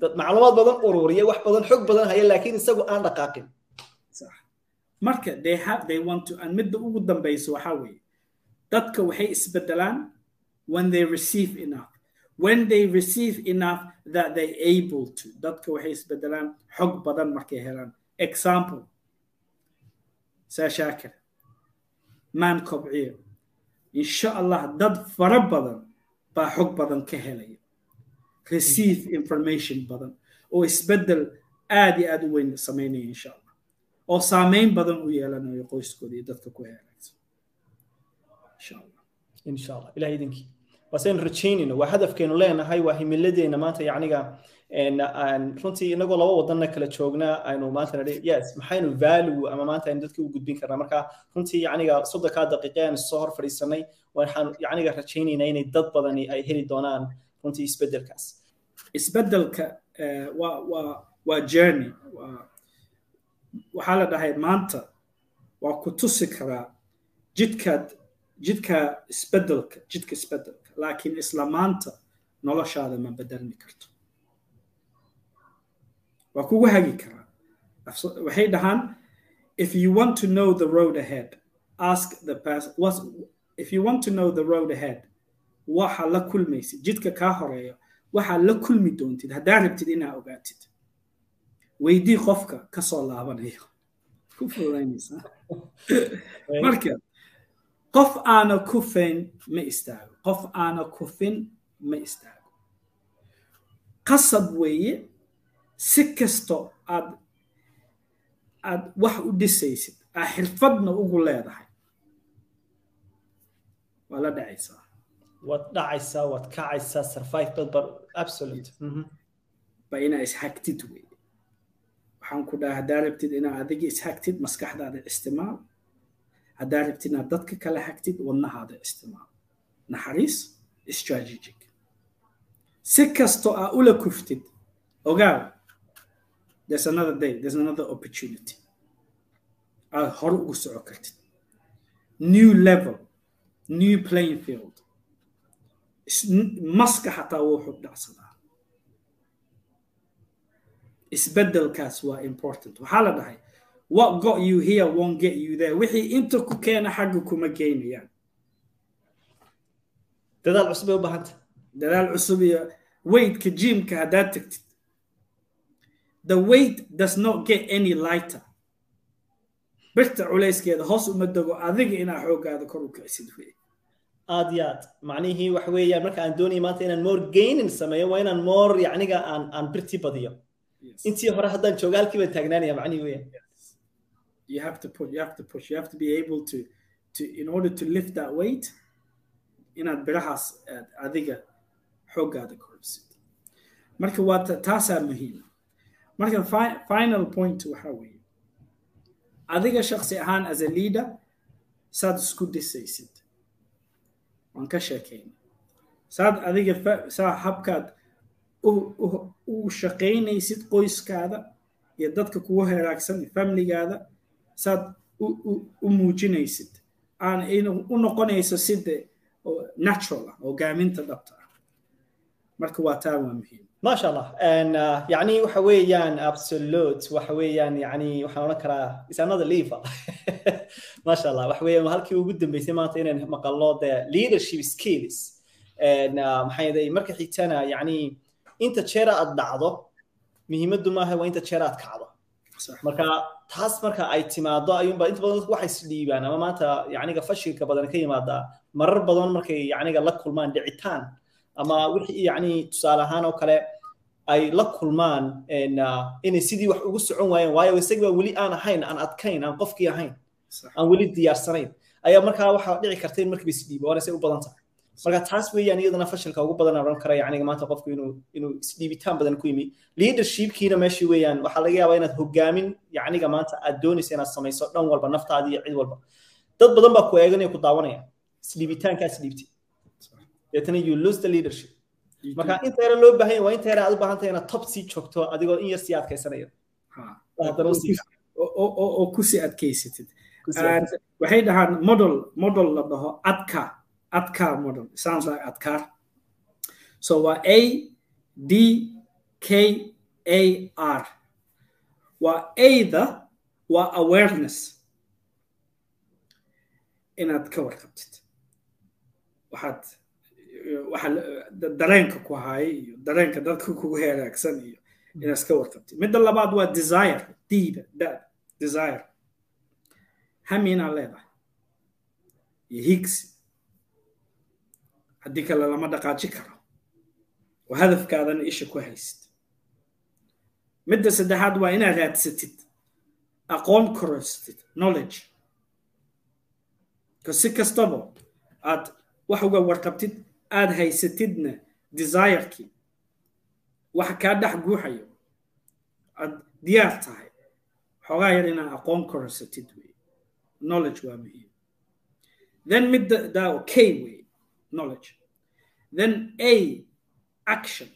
dad macluumaad badan ururiya wax badan xog badan haya laakiin isagu aan dhaqaaqin. Marka they have they want to and midda ugu dambaysa waxaa weeye dadka waxay isbedelaan when they receive enough. When they receive enough that they able to. Dadka waxay isbedelaan xog badan markay helaan. Example. Saa shaakir. Maan kobciyo. Insha allah dad fara badan baa xog badan ka helaya receive information badan oo isbeddel aad iyo aad u weyn samaynaya insha allah oo saameyn badan u yeelanayo qoyskooda iyo dadka ku heelaagsan insha waa hadafkeenu leenahay waa himiladeena maanta yacniga runtii inagoo laba wadanna kala joognaa aynu maanta yes maxaynu value ama maanta aynu dadka u gudbin karnaa? Marka runtii yacniga soddonkaa daqiiqe aynu soo hor fadhiisanay waxaan yacniga rajaynaynaa inay dad badani ay heli doonaan runtii isbeddelkaas. Isbeddelka waa waa journey. Waxaa la dhahay maanta waa ku tusi karaa jidkaad jidka isbeddelka jidka isbeddelka. Laakiin isla maanta noloshaada ma bedelmi karto. Waa kugu hagi karaa. Waxay dhahaan if you want to know the road ahead ask the past if you want to know the road ahead waxa la kulmaysid. Jidka kaa horeeyo waxaa la kulmi doontid. Haddaa rabtid inaa ogaatid. Weydii qofka ka soo laabanayo. Ku fududaynaysaa marka qof aana kufayn ma istaago. Qof aana kufin ma istaago. Qasab weeye si kasto aad aad wax u dhisaysid aa xirfadna ugu leedahay waa la dhacaysaa. Waad dhacaysaa waad kacaysaa survive absolute. Ba inaa ishagtid weeye waxaan ku dhaha haddaa rabtid inaa adiga ishagtid maskaxdaada istimaal haddaa rabtid inaad dadka kala hagtid wadnahaada istimaal naxariis strategic. Si kastoo aa ula kuftid ogaaw there's another day there's another opportunity. Aad hore ugu soco kartid. New level new playing field. Maska xataa wuu xubdhacsadaa isbeddelkaas waa important. Waxaa la dhahay what got you here won't get you there. Wixii inta ku keena xagga kuma geynayaan dadaal cusub bay u baahanta dadaal cusub iyo weightka jimka haddaad tagtid. The weight does not get any lighter birta culayskeeda hoos uma dego adiga inaa xooggaada kor u kicisid wey. Aad iyo aad. Macnihii waxa weeyaan marka aan doonaya maanta inaan more gaining sameeyo waa inaan more yacniga aan aan birtii badiyo. Intii hore haddaan jooga halkii baan taagnaanaya macnihi weeyaan. You have to put you have to push you have to be able to to in order to lift that weight inaad birahaas adiga xooggaada korbisid marka waa taasaa muhiima marka final point waxaa weeye adiga shaksi ahaan as a leader saad isku dhisaysid waan ka sheekayna saad adiga saa habkaad u shaqaynaysid qoyskaada iyo dadka kugu heraagsan iyo familigaada saad u muujinaysid. Aan u noqonayso side natural ah hogaaminta dhabta ah. Marka waa taa waa muhiim ما شاء الله and uh, يعني waxa weeyaan absolute waxa weeyaan yani waxaan oran karaa is another level ما شاء الله waxa weeyaan halkii ugu dambeysay maanta inaan maqalno the leadership skills and uh, maxay yahay marka xigtana yani inta jeer aad dhacdo muhiimaddu maaha waa inta jeer aad kacdo marka taas marka ay timaado ayuunba inta badan dadku waxay isdhiibaan ama maanta yacniga fashilka badan ka yimaada marar badan markay yacniga la kulmaan dhicitaan ama wixii yacni tusaale ahaan oo kale ay la kulmaan inay sidii wax ugu socon waayeen waayo isaga weli aan ahayn aan adkayn aan qofkii ahayn aan weli diyaarsanayn ayaa markaa waxaa dhici karta in markiiba isdhiibo waana say u badan tahay. Marka taas weeyaan iyadana fashilka ugu badan oran kara yacniga maanta qofku inuu inuu isdhiibitaan badan ku yimi. Leadershipkiina meeshii weeyaan waxaa laga yaabaa inaad hogaamin yacniga maanta aad doonaysa inaad samayso dhan walba naftaada iyo cid walba. Dad badan baa ku eeganaya ku daawanaya. Isdhiibitaankaa isdhiibtay deetana you lose the leadership. Marka inta yara loo baahan waa inta yara aad u baahan tahay inaad top sii joogto adigoo in yar sii adkaysanayo oo ku sii adkaysatid. Waxay dhahaan model model la dhaho adka adka model. Sounds like adkar so waa a d k a r. Waa ada waa awareness. Inaad ka warqabtid. Waxaad waxa dareenka ku haya iyo dareenka dadka kugu heraagsan iyo inaad iska warqabtid midda labaad waa desire diida da desire. Hami inaad leedahay. Iyo higsi haddii kale lama dhaqaaji karo. Oo hadafkaadana isha ku haysid midda saddexaad waa inaad raadsatid. Aqoon korostid knowledge. Si kastaba aad wax uga warqabtid aad haysatidna desirekii waxa kaa dhex guuxayo. Aad diyaar tahay. Xoogaa yar inaad aqoon korosatid wey knowledge waa muhiim. Then midda k wey knowledge. Then a action.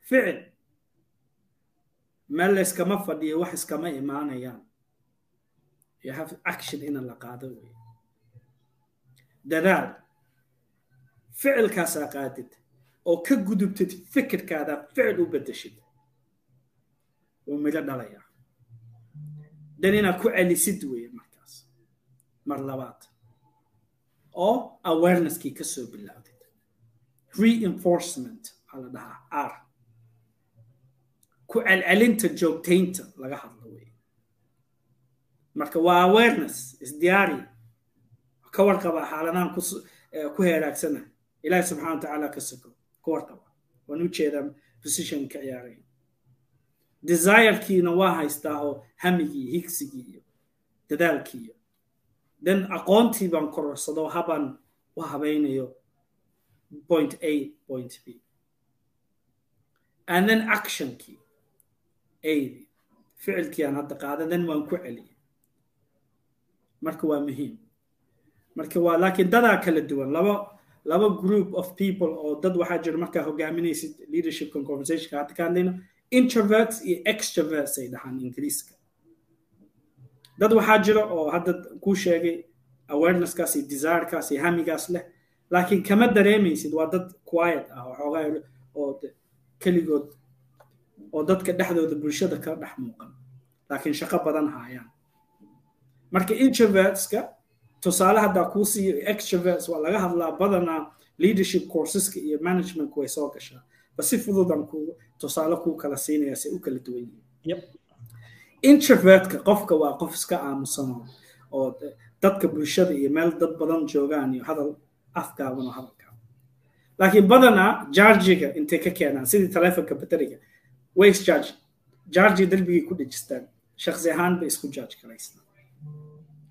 Ficil. Meel layskama fadhiyo wax iskama imaanayaan. You have action ina la qaado wey dadaal ficilkaasaa qaadid oo ka gudubtid fikirkaada ficil u bedeshid wuu midho dhalayaa dan inaad ku celisid weye markaas. Mar labaad. Oo awareneskii ka soo bilaawdid reinforcement waxaa la dhahaa r. Ku celcelinta joogtaynta laga hadlo wey marka waa awareness isdiyaari ka warqaba xaaladahan ku heeraagsana ilaahi subxana wa tacaala ka soko warqaba waan u jeedaa position ka ciyaaraya desirekiina waa haystaa oo hamigii higsigii iyo dadaalkii iyo. Then aqoontii baan kororsado habaan u habaynayo point a point b. And then actionkii a. Ficilkii aan hadda qaada then waan ku celiyay. Marka waa muhiim. Marka waa laakiin dadaa kala duwan laba laba group of people oo dad waxaa jira markaa hogaaminaysid leadershipkan conversationka. Hadda ka hadlayno introverts iyo extroverts ay dhahaan ingiriiska. Dad waxaa jira oo hadda kuu sheegay awareness-kaas iyo desirekaas iyo hamigaas leh. Laakiin kama dareemaysid waa dad quiet ah waxoogaa oo keligood oo dadka dhexdooda bulshada ka dhex muuqan. Laakiin shaqo badan haayaan. Marka introvertska tusaale haddaa kuu siiyo waa laga hadlaa badanaa leadership courseska iyo managementku way soo gashaa. Bas si fududan ku tusaale kuu kala siinaya say u kala duwan. Yihiin introvertka qofka waa qof iska aamusano oo dadka bulshada iyo meel dad badan joogaan iyo hadal afgaaban oo hadalkaaban laakiin badanaa jargiga intay ka keenaan sidii taleefonka bateriga way isjarge jargi darbigay ku dhejistaan shaksi ahaan bay isku jarge garaystaan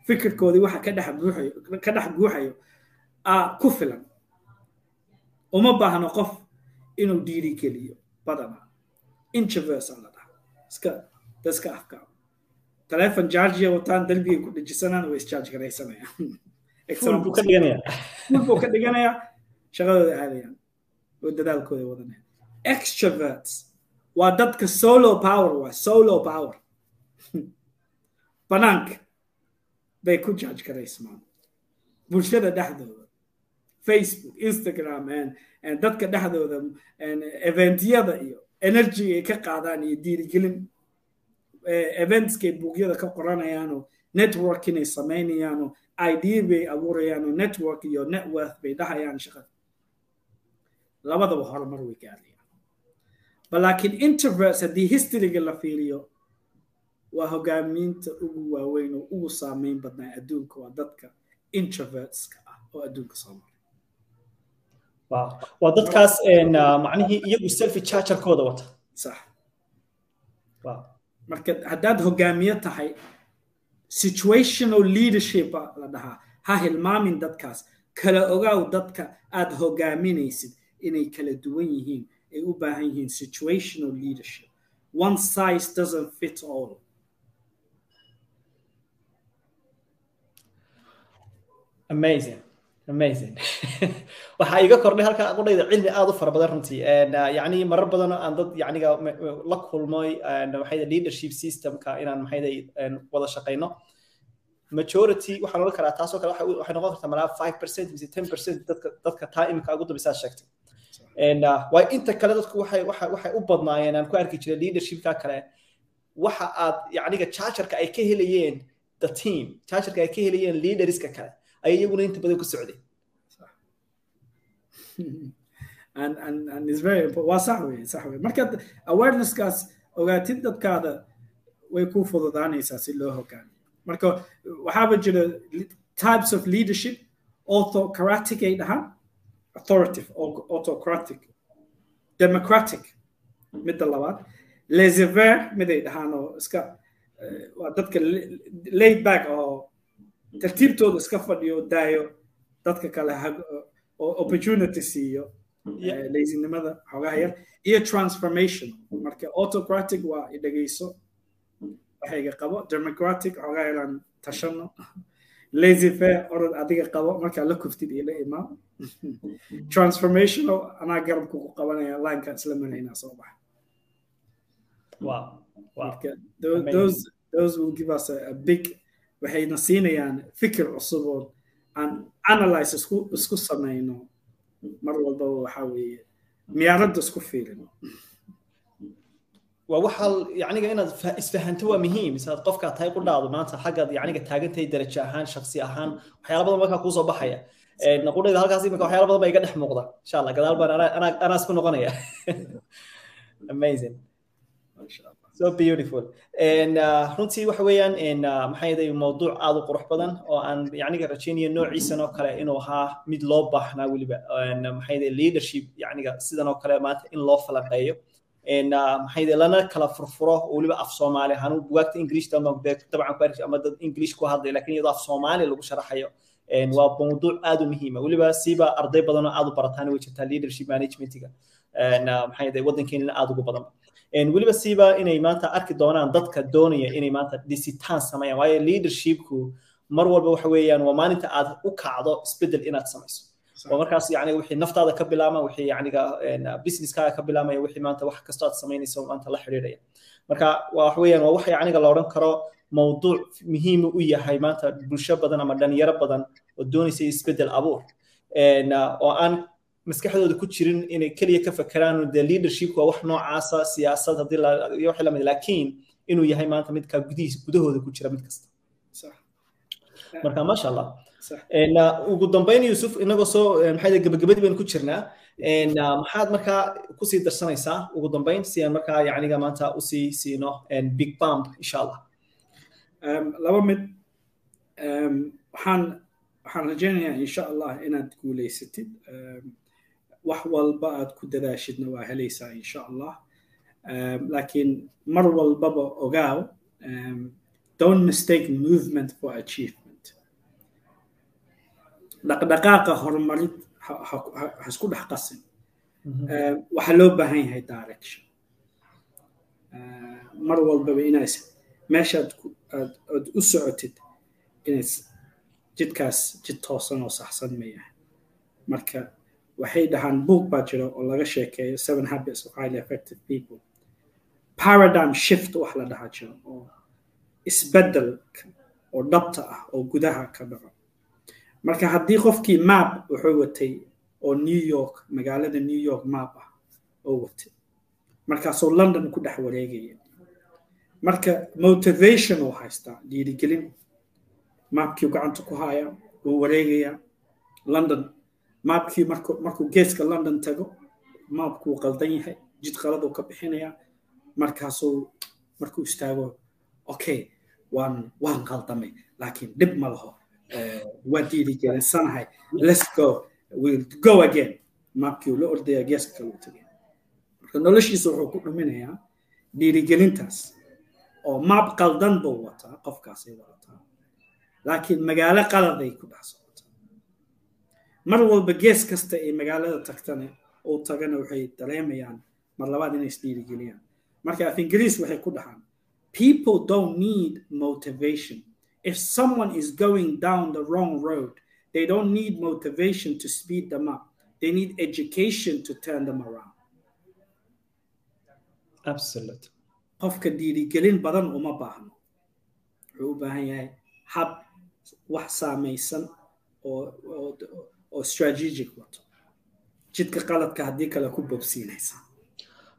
fikirkoodii waxa ka dhex buuxayo ka dhex guuxayo aa ku filan. Uma baahno qof inuu dhiiri geliyo badanaa introverts aan la dhaha. Iska daska afkaaba taleefon jargia wataan darbigay ku dhejisanaan way isjarge garaysanayaan buu ka dhiganayaa. Shaqadooda aadayaan. Oo dadaalkooda wadanaya extroverts. Waa dadka solo power waa solo power. Banaanka bay ku judge garaysmaan bulshada dhexdooda facebook instagram dadka dhexdooda eventyada iyo energy ay ka qaadaan iyo diirigelin eventskay buugyada ka qoranayaanoo networking ay samaynayaanoo idea bay abuurayaanoo network iyo networth bay dhahayaan shaqada. Labadaba horumar way gaarayaan balaakiin introverts haddii historyga la fiiriyo waa hogaamiinta ugu waaweyn oo ugu saameyn badnaa adduunka waa dadka introvertska ah oo adduunka soo maray. Waa dadkaas macnihii iyagu selfi chargerkooda wata. Sax. Marka haddaad hogaamiye tahay situational leadership la dhahaa. Ha hilmaamin dadkaas. Kala ogaaw dadka aad hogaaminaysid inay kala duwan yihiin ay u baahan yihiin situational leadership. One size doesn't fit all amazing. Amazing. Waxaa iga kordhay halkaa qudhayda cilmi aad u fara badan runtii. Yacni marar badan oo aan dad yacniga la kulmoy maxay leadership systemka inaan maxay wada shaqayno majority waxaan odhan karaa taasoo kale waxay noqon kartaa malaa five percent mise ten percent dadka dadka taa imika ugu dambaysaa sheegtay. Waay inta kale dadku waxay waxay waxay u badnaayeen aan ku arki jiray leadershipka kale. Waxa aad yacniga chargerka ay ka helayeen the team chargerka ay ka helayeen leaderska kale ay inta badan ku socday and and awareness-kaas ogaatid dadkaada way ku fududaanaysaa si loo hogaamiyo marka waxaaba jira types of leadership autocratic ay dhahaan authoritative autocratic democratic midda labaad laissez-faire mid ay dhahaan oo iska waa dadka laid back oo tartiibtooda iska fadhiyo daayo dadka kale opportunity siiyo laysinimada xoogaha yar iyo transformation. Marka autocratic waa idhegeyso waxayga qabo. Democratic xoogaha yaraan tashano. Lazy fair orod adiga qabo. Markaa la kuftid iyo la imaam transformational anaa garabku ku qabanaya lineka isla maraynaa soo baxa. Marka those those will give us a, a big waxayna siinayaan fikir cusub oo aan analyze isku isku samayno mar walbaba waxaa weeye miyaaradda isku fiirino. Waa waxaa yacniga inaad isfahanto waa muhiim. Isaad qofkaa tahay ku dhaado maanta xaggaad yacniga taagantahay darajo ahaan shaksi ahaan waxyaala badan markaa kuusoo baxaya. Qudhayda halkaas imika waxyaala badan baa iga dhex muuqda. Insha allah gadaal baan anaa isku noqonaya. Amazing so beautiful. Runtii waxa weeyaan maxaa yeelay mawduuc aad u qurux badan oo aan yacniga rajaynayo noociisan oo kale inuu ahaa mid loo baahnaa weliba. Maxaa yeelay leadership yacniga sidan oo kale maanta in loo falanqeeyo. Maxaa yeelay lana kala furfuro weliba af soomaali ahaan. Bugaagta english dabcan ku ama dad english ku hadlay laakiin iyadoo af soomaali lagu sharaxayo. Waa mawduuc aad u muhiima. Weliba siiba arday badan oo aad u barataan way jirtaa leadership managementiga. Maxaa yeelay waddankeenina aad ugu badan weliba siiba inay maanta arki doonaan dadka doonaya inay maanta dhisitaan sameeyaan waayo leadershipku mar walba waxa weeyaan waa maalinta aad u kacdo isbeddel inaad samayso. Oo markaas yani wixii naftaada ka bilaama wixii yaniga businesskaaga ka bilaamaya wixii maanta wax kasta aad samaynayso maanta la xidhiidhaya marka wax weeyaan waa wax yaniga la odhan karo mawduuc muhiim u yahay maanta bulsho badan ama dhalinyaro badan oo doonaysa isbeddel abuur. Oo aan maskaxdooda ku jirin inay keliya ka fakeraan de leadership waa wax noocaasa siyaasad haddii iyo wixii la mid laakiin inuu yahay maanta midka gudihiisa gudahooda ku jira mid kasta. Marka maasha allah ugu dambeyn yusuf inagoo soo maxay gabagabadii baynu ku jirnaa. Maxaad markaa ku sii darsanaysaa ugu dambeyn si aan markaa yacniga maanta u sii siino big bump insha allah laba mid. Waxaan waxaan rajaynayaa insha allah inaad guulaysatid wax walba aad ku dadaashidna waa helaysaa insha allah laakiin mar walbaba ogaaw don't mistake movement for achievement. Dhaqdhaqaaqa horumarid ha isku dhex qasin. Waxaa loo baahan yahay direction. Mar walbaba inaas meeshaad aad u socotid inays jidkaas jid toosan oo saxsan ma yahay marka waxay dhahaan book baa jira oo laga sheekeeyo seven habits of highly effective people. Paradigm shift wax la dhahaa jiro oo isbeddelka oo dhabta ah oo gudaha ka dhaco. Marka haddii qofkii map wuxuu watay oo new york magaalada new york map ah oo watay. Markaasoo london ku dhex wareegaya. Marka motivation oo haystaa dhiirigelin. Maapkii gacanta ku haya wuu wareegaya. London maapkii markuu geeska london tago maapkuu qaldan yahay jid qaladuu ka bixinaya markaasuu markuu istaago okay waan waan qaldamay laakiin dhib ma laho. Waan dhiirigelinsanahay let's go. We'll go again. Maapkii uu la ordaya geeska kale u tagay. Marka noloshiisa wuxuu ku dhuminayaa dhiirigelintaas oo maap qaldan buu wataa qofkaasay wadataa laakiin magaalo qaladay ku socotaa mar walba gees kasta ay magaalada tagtana uu tagana waxay dareemayaan mar labaad inay isdhiirigeliyaan marka af ingiriis waxay ku dhahaan people don't need motivation. If someone is going down the wrong road they don't need motivation to speed them up. They need education to turn them around. Absolute. Qofka dhiirigelin badan uma baahno. Wuxuu u baahan yahay hab wax saamaysan oo oo strategic wato. Jidka qaladka haddii kale ku bobsiinaysa.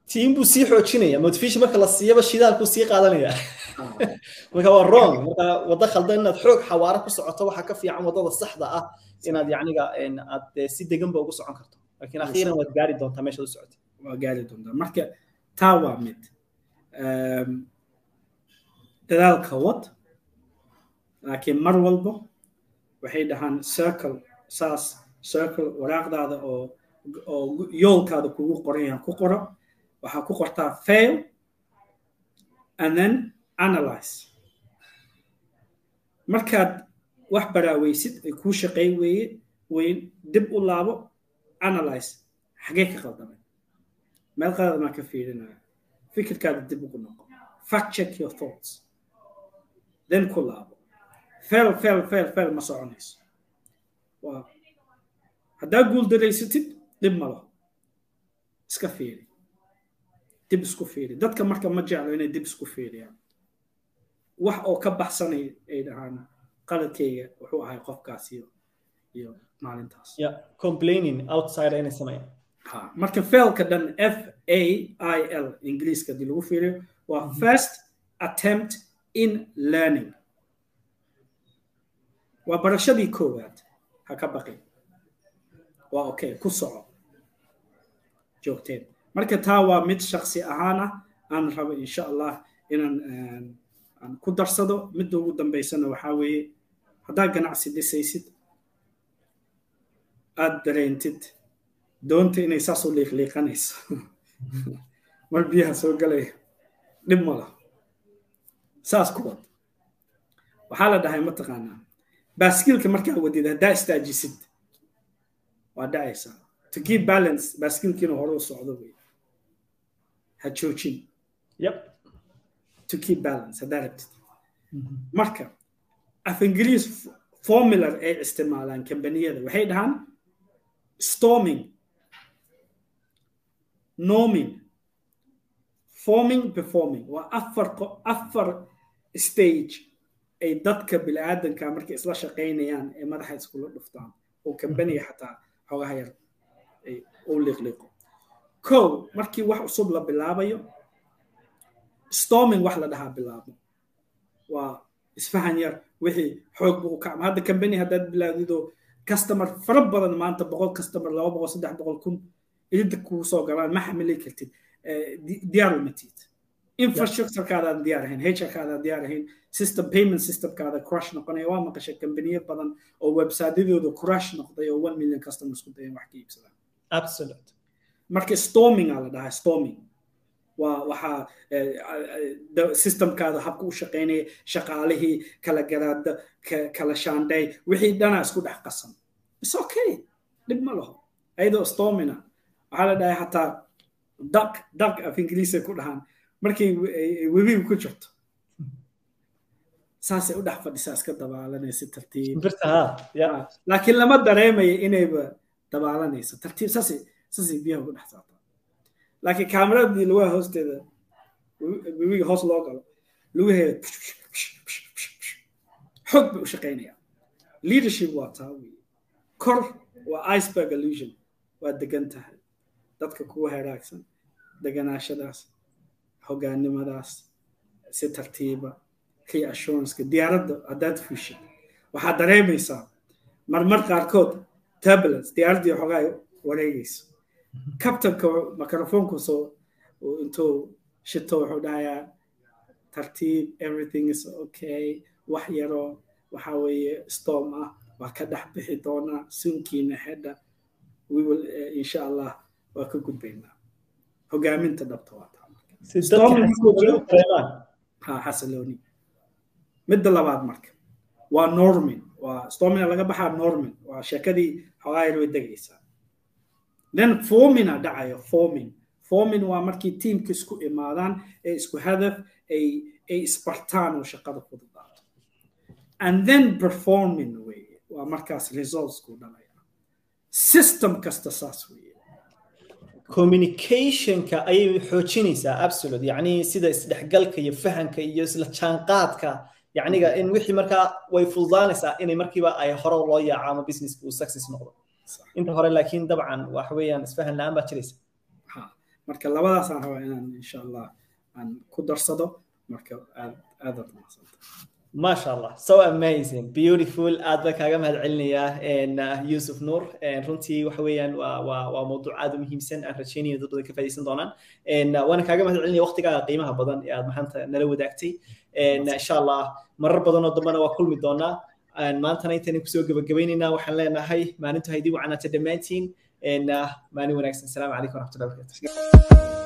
Tiin buu sii xoojinaya. Motivation marka la siiyaba shidaalkuu sii qaadanaya. Marka waa wrong. Marka waddo khaldan inaad xoog xawaaro ku socoto waxaa ka fiican waddada saxda ah inaad yacniga aad si deganba ugu socon karto. Laakiin akhiiran waad gaari doontaa meeshaad u socotay waa gaari doontaa. Marka taa waa mid dadaalka wad laakiin mar walba waxay dhahaan circle saas circle waraaqdaada oo oo yoolkaada kugu qoran yahan ku qoro waxaa ku qortaa fail and then analyze. Markaad wax baraaweysid ay kuu shaqayn weeye weyn dib u laabo analyze. Xagee ka qaldamay meel qalad maa ka fiirinaya fikirkaada dib ugu noqo. Fact check your thoughts. Then ku laabo. Fail fail fail fail ma soconayso haddaa guul daraysatid dhib ma laho. Iska fiiri. Dib isku fiiri. Dadka marka ma jeclo inay dib isku fiiriyaan. Wax oo ka baxsanay ay dhahaan qaladkayga wuxuu ahay qofkaas iyo iyo maalintaas. Complaining outside inay sameeyaan. Ha marka failka dhan f a i l ingiriiska haddii lagu fiiriyo waa first attempt in learning. Waa barashadii koowaad ha ka baqin waa okay ku soco. Joogteen. Marka taa waa mid shaksi ahaan ah aan rabo insha allah inaan aan ku darsado. Midda ugu dambaysana waxaa weeye haddaad ganacsi dhisaysid aad dareentid doonta inay saas u liiqliiqanayso. Mar biyaha soo galaya dhib ma laha. Saas ku wad waxaa la dhahay mataqaanaa baaskiilka markaa wadid haddaa istaajisid waa dhacaysaa to keep balance baaskiilkiina hore u socdo wey. Ha joojin yep. To keep balance haddaa rabtid marka af ingiriis formular ay isticmaalaan kambaniyada waxay dhahaan storming norming forming performing. Waa afar afar stage ay dadka bini'aadanka markay isla shaqaynayaan ee madaxa iskula dhuftaan. Oo kambaniga xataa xogaha yar uu liqliqo. Kow markii wax cusub la bilaabayo storming wax la dhahaa bilaabo. Waa isfahan yar wixii xoog buu kacma. Hadda kambani haddaad bilaawdido customer fara badan maanta boqol customer laba boqol saddex boqol kun idinta kuu soo galaan ma xamili kartid. Diyaar uma infrastructurekaadaan diyaar ahayn hrkaadaan diyaar ahayn system payment systemkaada crush noqonaya waa maqashay kambaniyo badan oo websiteyadooda crush noqday oo one million customers ku dayan wax ka iibsadaan. Absolute. Marka storming aa la dhahaa storming. Waa waxaa systemkaada habka u shaqaynaya shaqaalihii kala garaada kala shaandhay wixii dhanaa isku dhex qasan. Is okay. Dhib ma laho. Ayadoo stormina waxaa la dhahay xataa duck duck af ingiriisa ku dhahaan markay webiga ku jirto. Saasay u dhex fadhisaa iska dabaalanaya si tartiib laakiin lama dareemaya inayba dabaalanayso tartiib. Saasay biyaha ugu dhex saataa. Laakiin kaameradii lugaha hoosteeda webiga hoos loo galo lugaheeda xoog bay u shaqaynayaan. Leadership waa taa weeye. Kor waa iceberg illusion. Waa degan tahay. Dadka kuwa haraagsan deganaashadaas hogaannimadaas si tartiiba reassuranska diyaaradda haddaad fushid waxaad dareemaysaa marmar qaarkood turbulence diyaaraddii xogaa wareegayso. Kabtanka microfonku soo intuu shito wuxuu dhahayaa tartiib everything is okay wax yaroo waxa weeye storm ah waa ka dhex bixi doonaa sunkiina xedha. We will uh, insha allah waa ka gudbaynaa. Hogaaminta dhabta taa xasilooni midda labaad marka waa normin waa stormina laga baxaa normin waa sheekadii xogaa yar way degaysaa. Then formina dhacayo forming forming waa markii tiimka isku imaadaan ee isku hadaf ay ay isbartaan oo shaqada fududaato and then performing weye waa markaas resultsku dhalaya. System kasta saas weye communicationka ayay xoojinaysaa absolute yacni sida isdhexgalka iyo fahanka iyo isla jaanqaadka. Yacniga in wixii markaa way fududaanaysaa inay markiiba ay hore loo yaaco ama businesska uu success noqdo. Inta hore laakiin dabcan waxa weeyaan isfahan la'aan baa jiraysa marka labadaasaan rabaa inaan insha allah aan ku darsado. Marka aad aadaad umahadsanta ما maasha allah so amazing. Beautiful. Aad baan kaaga mahad celinayaa ah, nuur. Runtii waxa weeyaan waa mawduuc aad u muhiimsan. Aan rajaynayo dad badan ka faa'idaysan doonaan. Ah, waana kaaga mahad waqtigaaga qiimaha badan ee aad maxanta nala wadaagtay. Ah, Insha allah marar badan oo waa kulmi doonaa. Maantana intaynan ku soo gabagabaynaynaa waxaan leenahay maalintu haydii wacanaata dhammaantiin maalin wanaagsan. Asalaamu calaykum waraxmatullahi wabarakatu